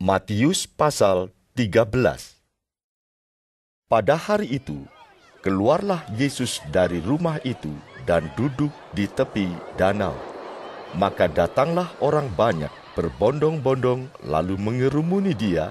Matius pasal 13 Pada hari itu, keluarlah Yesus dari rumah itu dan duduk di tepi danau. Maka datanglah orang banyak berbondong-bondong lalu mengerumuni dia,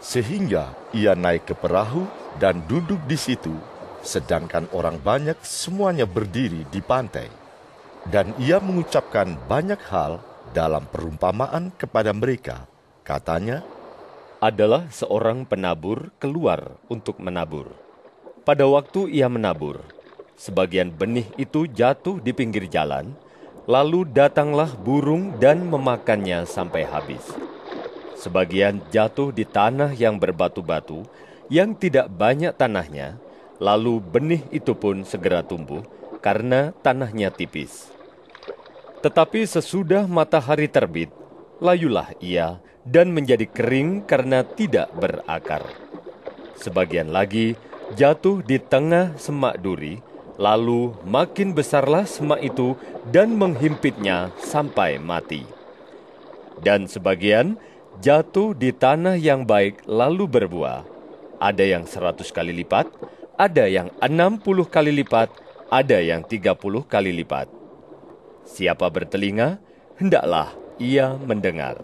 sehingga ia naik ke perahu dan duduk di situ, sedangkan orang banyak semuanya berdiri di pantai. Dan ia mengucapkan banyak hal dalam perumpamaan kepada mereka Katanya, adalah seorang penabur keluar untuk menabur. Pada waktu ia menabur, sebagian benih itu jatuh di pinggir jalan, lalu datanglah burung dan memakannya sampai habis. Sebagian jatuh di tanah yang berbatu-batu, yang tidak banyak tanahnya, lalu benih itu pun segera tumbuh karena tanahnya tipis. Tetapi sesudah matahari terbit, layulah ia dan menjadi kering karena tidak berakar. Sebagian lagi jatuh di tengah semak duri, lalu makin besarlah semak itu dan menghimpitnya sampai mati. Dan sebagian jatuh di tanah yang baik lalu berbuah. Ada yang seratus kali lipat, ada yang enam puluh kali lipat, ada yang tiga puluh kali lipat. Siapa bertelinga, hendaklah ia mendengar.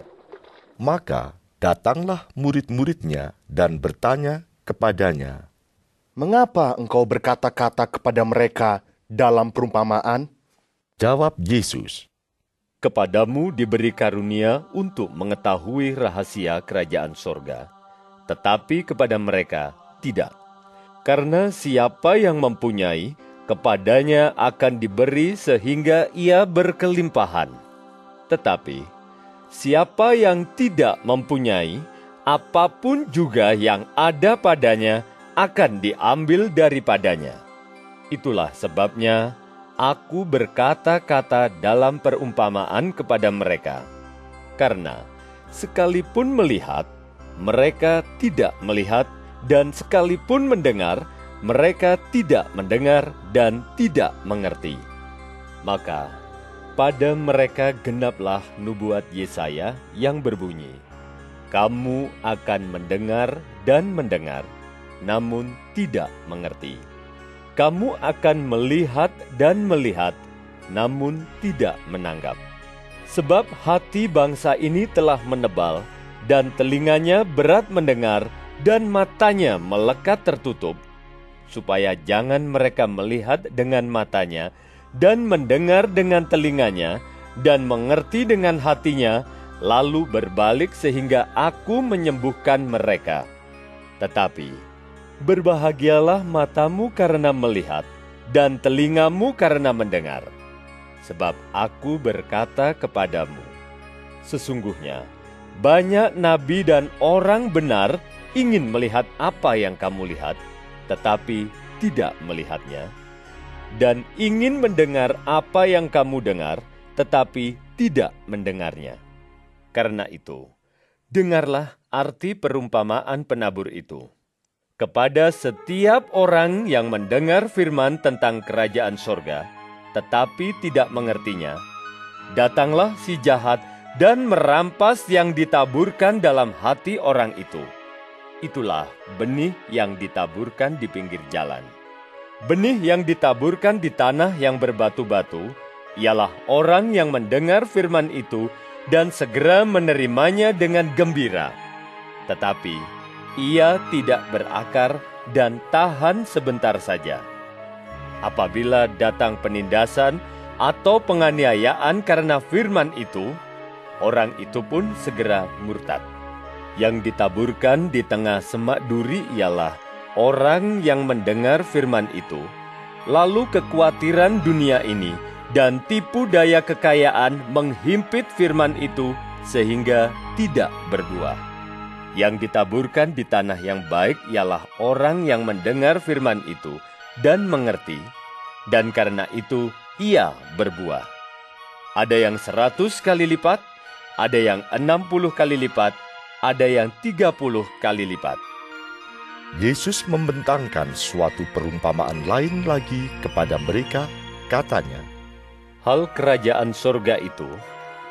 Maka datanglah murid-muridnya dan bertanya kepadanya, Mengapa engkau berkata-kata kepada mereka dalam perumpamaan? Jawab Yesus, Kepadamu diberi karunia untuk mengetahui rahasia kerajaan sorga, tetapi kepada mereka tidak. Karena siapa yang mempunyai, kepadanya akan diberi sehingga ia berkelimpahan. Tetapi Siapa yang tidak mempunyai, apa pun juga yang ada padanya akan diambil daripadanya. Itulah sebabnya aku berkata-kata dalam perumpamaan kepada mereka, karena sekalipun melihat, mereka tidak melihat, dan sekalipun mendengar, mereka tidak mendengar dan tidak mengerti. Maka pada mereka genaplah nubuat Yesaya yang berbunyi, Kamu akan mendengar dan mendengar, namun tidak mengerti. Kamu akan melihat dan melihat, namun tidak menanggap. Sebab hati bangsa ini telah menebal, dan telinganya berat mendengar, dan matanya melekat tertutup, supaya jangan mereka melihat dengan matanya, dan mendengar dengan telinganya dan mengerti dengan hatinya, lalu berbalik sehingga aku menyembuhkan mereka. Tetapi berbahagialah matamu karena melihat dan telingamu karena mendengar. Sebab aku berkata kepadamu, sesungguhnya banyak nabi dan orang benar ingin melihat apa yang kamu lihat, tetapi tidak melihatnya dan ingin mendengar apa yang kamu dengar, tetapi tidak mendengarnya. Karena itu, dengarlah arti perumpamaan penabur itu. Kepada setiap orang yang mendengar firman tentang kerajaan sorga, tetapi tidak mengertinya, datanglah si jahat dan merampas yang ditaburkan dalam hati orang itu. Itulah benih yang ditaburkan di pinggir jalan. Benih yang ditaburkan di tanah yang berbatu-batu ialah orang yang mendengar firman itu dan segera menerimanya dengan gembira. Tetapi ia tidak berakar dan tahan sebentar saja. Apabila datang penindasan atau penganiayaan karena firman itu, orang itu pun segera murtad. Yang ditaburkan di tengah semak duri ialah orang yang mendengar firman itu, lalu kekhawatiran dunia ini dan tipu daya kekayaan menghimpit firman itu sehingga tidak berbuah. Yang ditaburkan di tanah yang baik ialah orang yang mendengar firman itu dan mengerti, dan karena itu ia berbuah. Ada yang seratus kali lipat, ada yang enam puluh kali lipat, ada yang tiga puluh kali lipat. Yesus membentangkan suatu perumpamaan lain lagi kepada mereka, katanya, Hal kerajaan sorga itu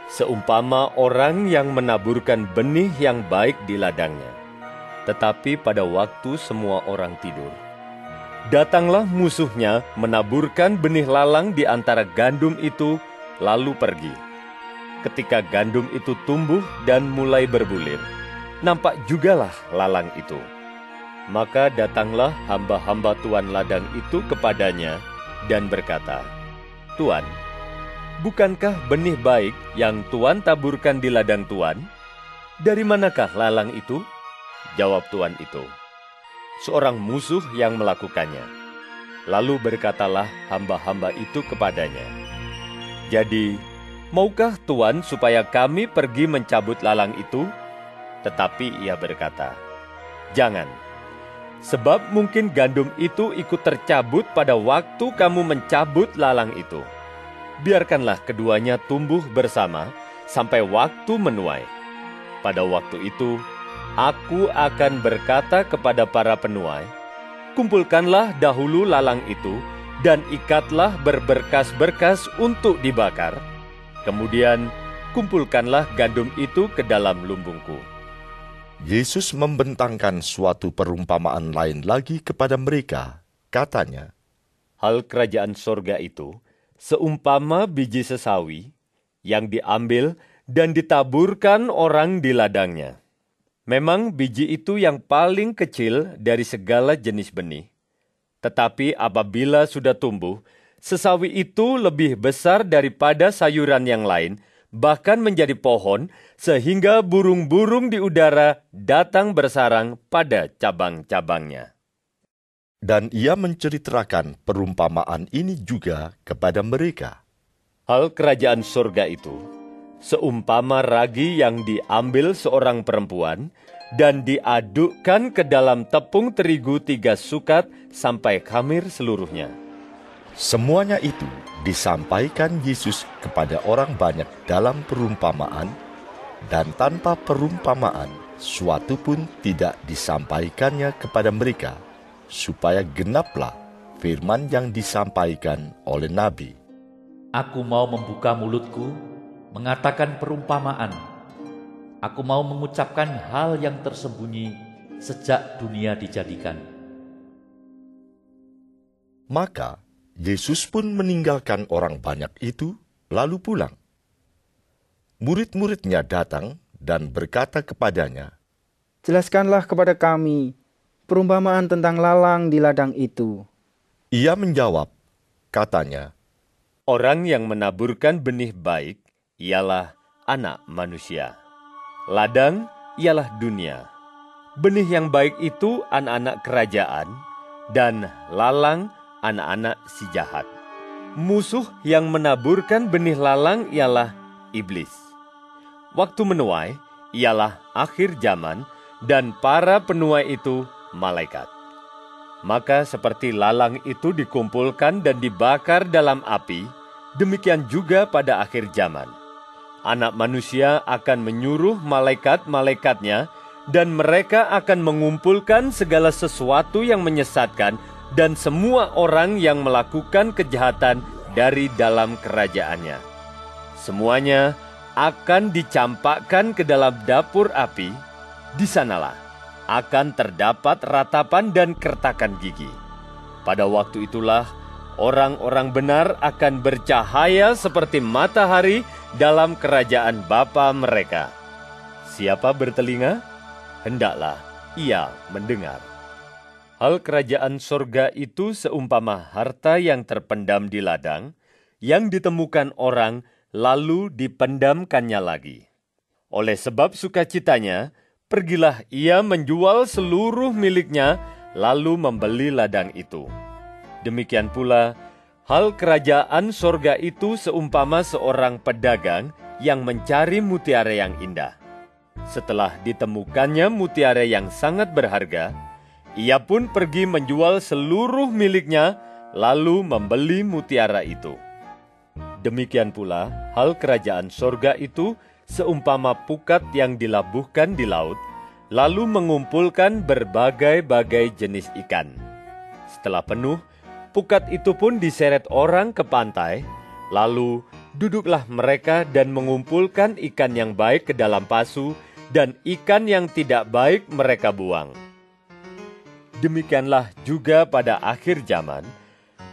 seumpama orang yang menaburkan benih yang baik di ladangnya. Tetapi pada waktu semua orang tidur, datanglah musuhnya menaburkan benih lalang di antara gandum itu, lalu pergi. Ketika gandum itu tumbuh dan mulai berbulir, nampak jugalah lalang itu. Maka datanglah hamba-hamba tuan ladang itu kepadanya dan berkata, Tuan, bukankah benih baik yang tuan taburkan di ladang tuan? Dari manakah lalang itu? Jawab tuan itu, seorang musuh yang melakukannya. Lalu berkatalah hamba-hamba itu kepadanya, Jadi, maukah tuan supaya kami pergi mencabut lalang itu? Tetapi ia berkata, Jangan, sebab mungkin gandum itu ikut tercabut pada waktu kamu mencabut lalang itu. Biarkanlah keduanya tumbuh bersama sampai waktu menuai. Pada waktu itu, Aku akan berkata kepada para penuai, kumpulkanlah dahulu lalang itu dan ikatlah berberkas-berkas untuk dibakar. Kemudian kumpulkanlah gandum itu ke dalam lumbungku. Yesus membentangkan suatu perumpamaan lain lagi kepada mereka. Katanya, Hal kerajaan sorga itu seumpama biji sesawi yang diambil dan ditaburkan orang di ladangnya. Memang biji itu yang paling kecil dari segala jenis benih. Tetapi apabila sudah tumbuh, sesawi itu lebih besar daripada sayuran yang lain, bahkan menjadi pohon, sehingga burung-burung di udara datang bersarang pada cabang-cabangnya. Dan ia menceritakan perumpamaan ini juga kepada mereka. Hal kerajaan surga itu seumpama ragi yang diambil seorang perempuan dan diadukkan ke dalam tepung terigu tiga sukat sampai khamir seluruhnya. Semuanya itu disampaikan Yesus kepada orang banyak dalam perumpamaan, dan tanpa perumpamaan suatu pun tidak disampaikannya kepada mereka, supaya genaplah firman yang disampaikan oleh Nabi. Aku mau membuka mulutku mengatakan perumpamaan. Aku mau mengucapkan hal yang tersembunyi sejak dunia dijadikan. Maka Yesus pun meninggalkan orang banyak itu, lalu pulang. Murid-muridnya datang dan berkata kepadanya, Jelaskanlah kepada kami perumpamaan tentang lalang di ladang itu. Ia menjawab, katanya, Orang yang menaburkan benih baik ialah anak manusia. Ladang ialah dunia. Benih yang baik itu anak-anak kerajaan, dan lalang anak-anak si jahat. Musuh yang menaburkan benih lalang ialah iblis. Waktu menuai ialah akhir zaman, dan para penuai itu malaikat. Maka seperti lalang itu dikumpulkan dan dibakar dalam api, demikian juga pada akhir zaman Anak manusia akan menyuruh malaikat-malaikatnya dan mereka akan mengumpulkan segala sesuatu yang menyesatkan dan semua orang yang melakukan kejahatan dari dalam kerajaannya. Semuanya akan dicampakkan ke dalam dapur api, di sanalah akan terdapat ratapan dan kertakan gigi. Pada waktu itulah orang-orang benar akan bercahaya seperti matahari dalam kerajaan Bapa mereka. Siapa bertelinga, hendaklah ia mendengar. Hal kerajaan sorga itu seumpama harta yang terpendam di ladang, yang ditemukan orang lalu dipendamkannya lagi. Oleh sebab sukacitanya, pergilah ia menjual seluruh miliknya, lalu membeli ladang itu. Demikian pula, hal kerajaan sorga itu seumpama seorang pedagang yang mencari mutiara yang indah. Setelah ditemukannya mutiara yang sangat berharga, ia pun pergi menjual seluruh miliknya, lalu membeli mutiara itu. Demikian pula, hal kerajaan sorga itu seumpama pukat yang dilabuhkan di laut, lalu mengumpulkan berbagai-bagai jenis ikan. Setelah penuh, pukat itu pun diseret orang ke pantai, lalu duduklah mereka dan mengumpulkan ikan yang baik ke dalam pasu, dan ikan yang tidak baik mereka buang. Demikianlah juga pada akhir zaman,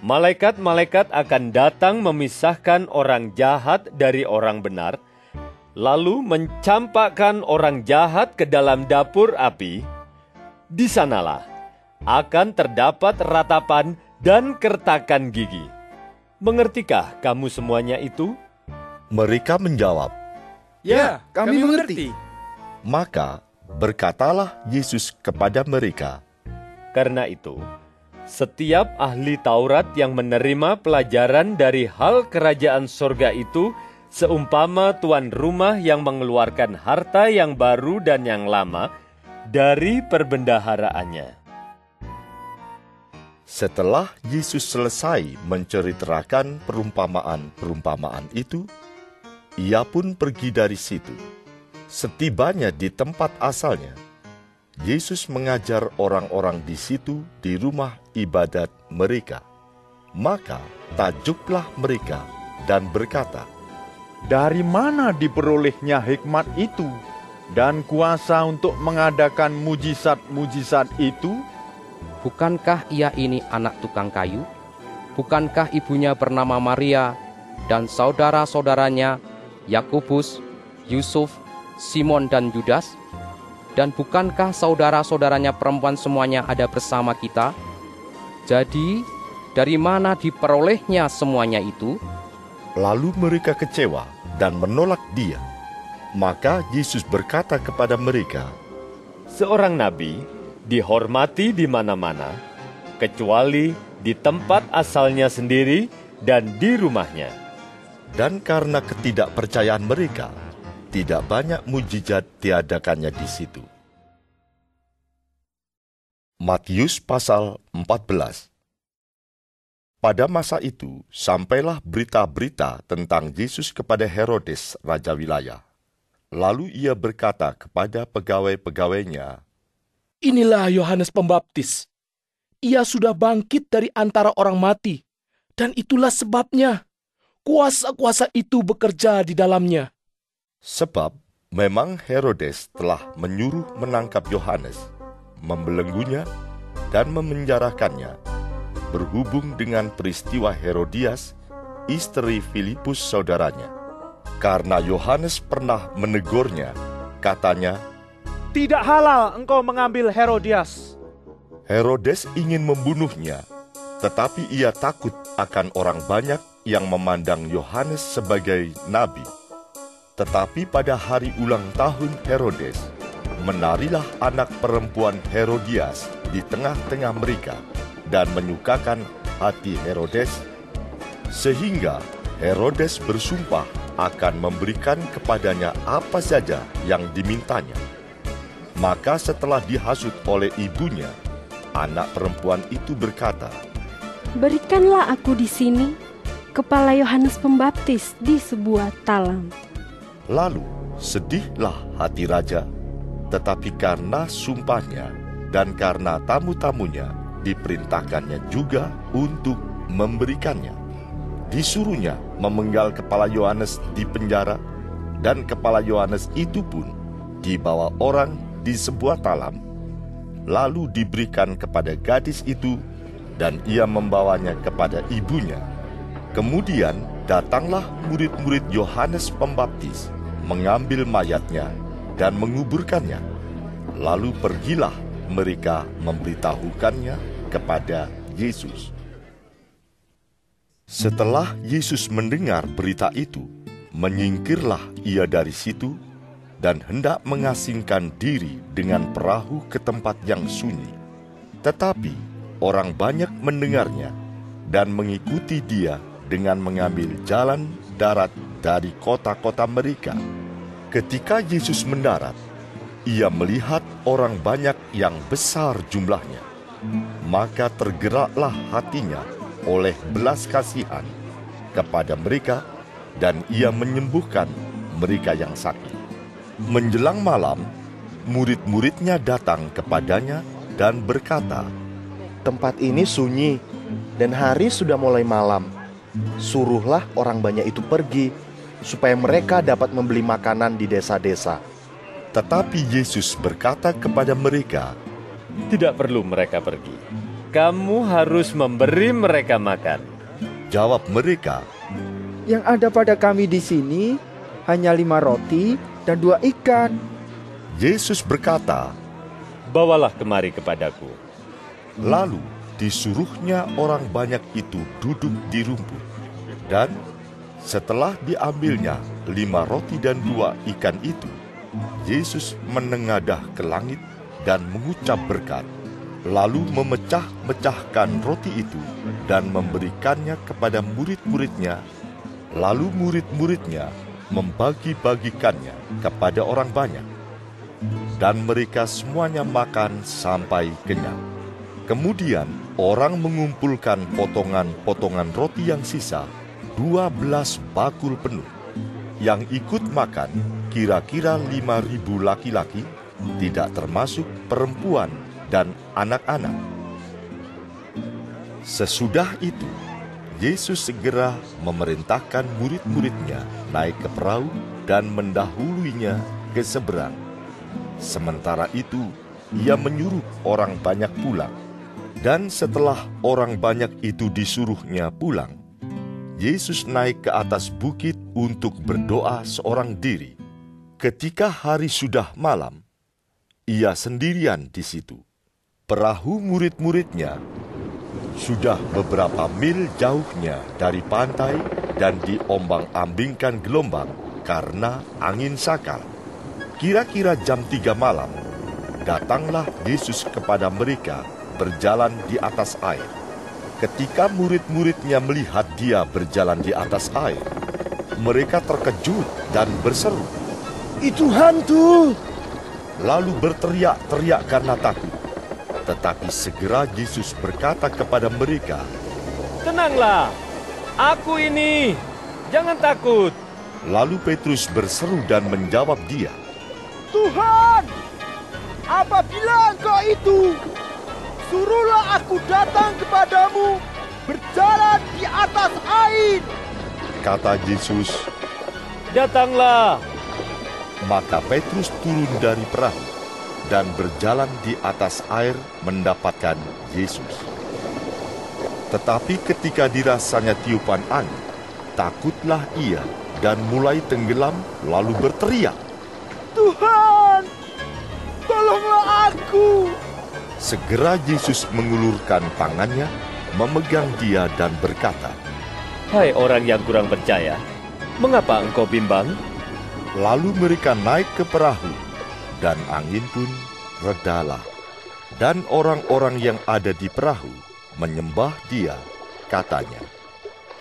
malaikat-malaikat akan datang memisahkan orang jahat dari orang benar, lalu mencampakkan orang jahat ke dalam dapur api. Di sanalah akan terdapat ratapan dan kertakan gigi. Mengertikah kamu semuanya itu? Mereka menjawab, Ya, kami, mengerti. maka berkatalah Yesus kepada mereka, Karena itu, setiap ahli Taurat yang menerima pelajaran dari hal kerajaan sorga itu seumpama tuan rumah yang mengeluarkan harta yang baru dan yang lama dari perbendaharaannya. Setelah Yesus selesai menceritakan perumpamaan-perumpamaan itu, ia pun pergi dari situ. Setibanya di tempat asalnya, Yesus mengajar orang-orang di situ di rumah ibadat mereka. Maka tajuklah mereka dan berkata, Dari mana diperolehnya hikmat itu dan kuasa untuk mengadakan mujizat-mujizat itu? Bukankah ia ini anak tukang kayu? Bukankah ibunya bernama Maria dan saudara-saudaranya Yakobus, Yusuf, Simon dan Yudas? Dan bukankah saudara-saudaranya perempuan semuanya ada bersama kita? Jadi, dari mana diperolehnya semuanya itu? Lalu mereka kecewa dan menolak dia. Maka Yesus berkata kepada mereka, Seorang nabi dihormati di mana-mana, kecuali di tempat asalnya sendiri dan di rumahnya. Dan karena ketidakpercayaan mereka, tidak banyak mujizat diadakannya di situ. Matius pasal 14 Pada masa itu, sampailah berita-berita tentang Yesus kepada Herodes, raja wilayah. Lalu ia berkata kepada pegawai-pegawainya, Inilah Yohanes Pembaptis. Ia sudah bangkit dari antara orang mati, dan itulah sebabnya kuasa-kuasa itu bekerja di dalamnya. Sebab memang Herodes telah menyuruh menangkap Yohanes, membelenggunya, dan memenjarakannya, berhubung dengan peristiwa Herodias, istri Filipus saudaranya. Karena Yohanes pernah menegurnya, katanya, Tidak halal engkau mengambil Herodias. Herodes ingin membunuhnya, tetapi ia takut akan orang banyak yang memandang Yohanes sebagai nabi. Tetapi pada hari ulang tahun Herodes, menarilah anak perempuan Herodias di tengah-tengah mereka dan menyukakan hati Herodes, sehingga Herodes bersumpah akan memberikan kepadanya apa saja yang dimintanya. Maka setelah dihasut oleh ibunya, anak perempuan itu berkata, Berikanlah aku di sini kepala Yohanes Pembaptis di sebuah talam. Lalu sedihlah hati raja, tetapi karena sumpahnya dan karena tamu-tamunya diperintahkannya juga untuk memberikannya. Disuruhnya memenggal kepala Yohanes di penjara, dan kepala Yohanes itu pun dibawa orang di sebuah talam, lalu diberikan kepada gadis itu, dan ia membawanya kepada ibunya. Kemudian datanglah murid-murid Yohanes Pembaptis, mengambil mayatnya dan menguburkannya. Lalu pergilah mereka memberitahukannya kepada Yesus. Setelah Yesus mendengar berita itu, menyingkirlah ia dari situ dan hendak mengasingkan diri dengan perahu ke tempat yang sunyi. Tetapi orang banyak mendengarnya dan mengikuti dia dengan mengambil jalan darat dari kota-kota mereka. Ketika Yesus mendarat, ia melihat orang banyak yang besar jumlahnya. Maka tergeraklah hatinya oleh belas kasihan kepada mereka dan ia menyembuhkan mereka yang sakit. Menjelang malam, murid-muridnya datang kepadanya dan berkata, Tempat ini sunyi dan hari sudah mulai malam. Suruhlah orang banyak itu pergi, supaya mereka dapat membeli makanan di desa-desa. Tetapi Yesus berkata kepada mereka, Tidak perlu mereka pergi. Kamu harus memberi mereka makan. Jawab mereka, Yang ada pada kami di sini hanya lima roti dan dua ikan. Yesus berkata, Bawalah kemari kepadaku. Lalu disuruhnya orang banyak itu duduk di rumput. Dan setelah diambilnya lima roti dan dua ikan itu, Yesus menengadah ke langit dan mengucap berkat, lalu memecah-mecahkan roti itu dan memberikannya kepada murid-muridnya, lalu murid-muridnya membagi-bagikannya kepada orang banyak. Dan mereka semuanya makan sampai kenyang. Kemudian orang mengumpulkan potongan-potongan roti yang sisa, dua belas bakul penuh. Yang ikut makan kira-kira lima ribu laki-laki, tidak termasuk perempuan dan anak-anak. Sesudah itu, Yesus segera memerintahkan murid-muridnya naik ke perahu dan mendahuluinya ke seberang. Sementara itu, ia menyuruh orang banyak pulang. Dan setelah orang banyak itu disuruhnya pulang, Yesus naik ke atas bukit untuk berdoa seorang diri. Ketika hari sudah malam, ia sendirian di situ. Perahu murid-muridnya sudah beberapa mil jauhnya dari pantai dan diombang-ambingkan gelombang karena angin sakal. Kira-kira jam tiga malam, datanglah Yesus kepada mereka berjalan di atas air. Ketika murid-muridnya melihat dia berjalan di atas air, mereka terkejut dan berseru, Itu hantu! lalu berteriak-teriak karena takut. Tetapi segera Yesus berkata kepada mereka, Tenanglah, aku ini. Jangan takut. Lalu Petrus berseru dan menjawab dia, Tuhan, apabila engkau itu, suruhlah aku datang kepadamu berjalan di atas air. kata Yesus. Datanglah. Maka Petrus turun dari perahu dan berjalan di atas air mendapatkan Yesus. Tetapi ketika dirasanya tiupan angin, takutlah ia dan mulai tenggelam lalu berteriak. Tuhan, tolonglah aku. Segera Yesus mengulurkan tangannya, memegang dia dan berkata, Hai orang yang kurang percaya, mengapa engkau bimbang? Lalu mereka naik ke perahu, dan angin pun redalah. Dan orang-orang yang ada di perahu menyembah dia, katanya,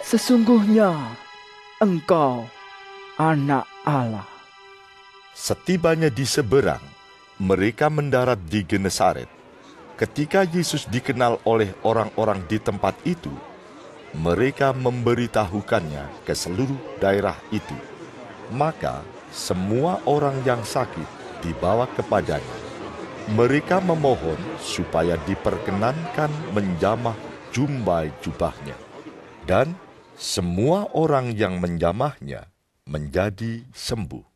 Sesungguhnya engkau anak Allah. Setibanya di seberang, mereka mendarat di Genesaret. Ketika Yesus dikenal oleh orang-orang di tempat itu, mereka memberitahukannya ke seluruh daerah itu. Maka semua orang yang sakit dibawa kepadanya. Mereka memohon supaya diperkenankan menjamah jumbai jubahnya. Dan semua orang yang menjamahnya menjadi sembuh.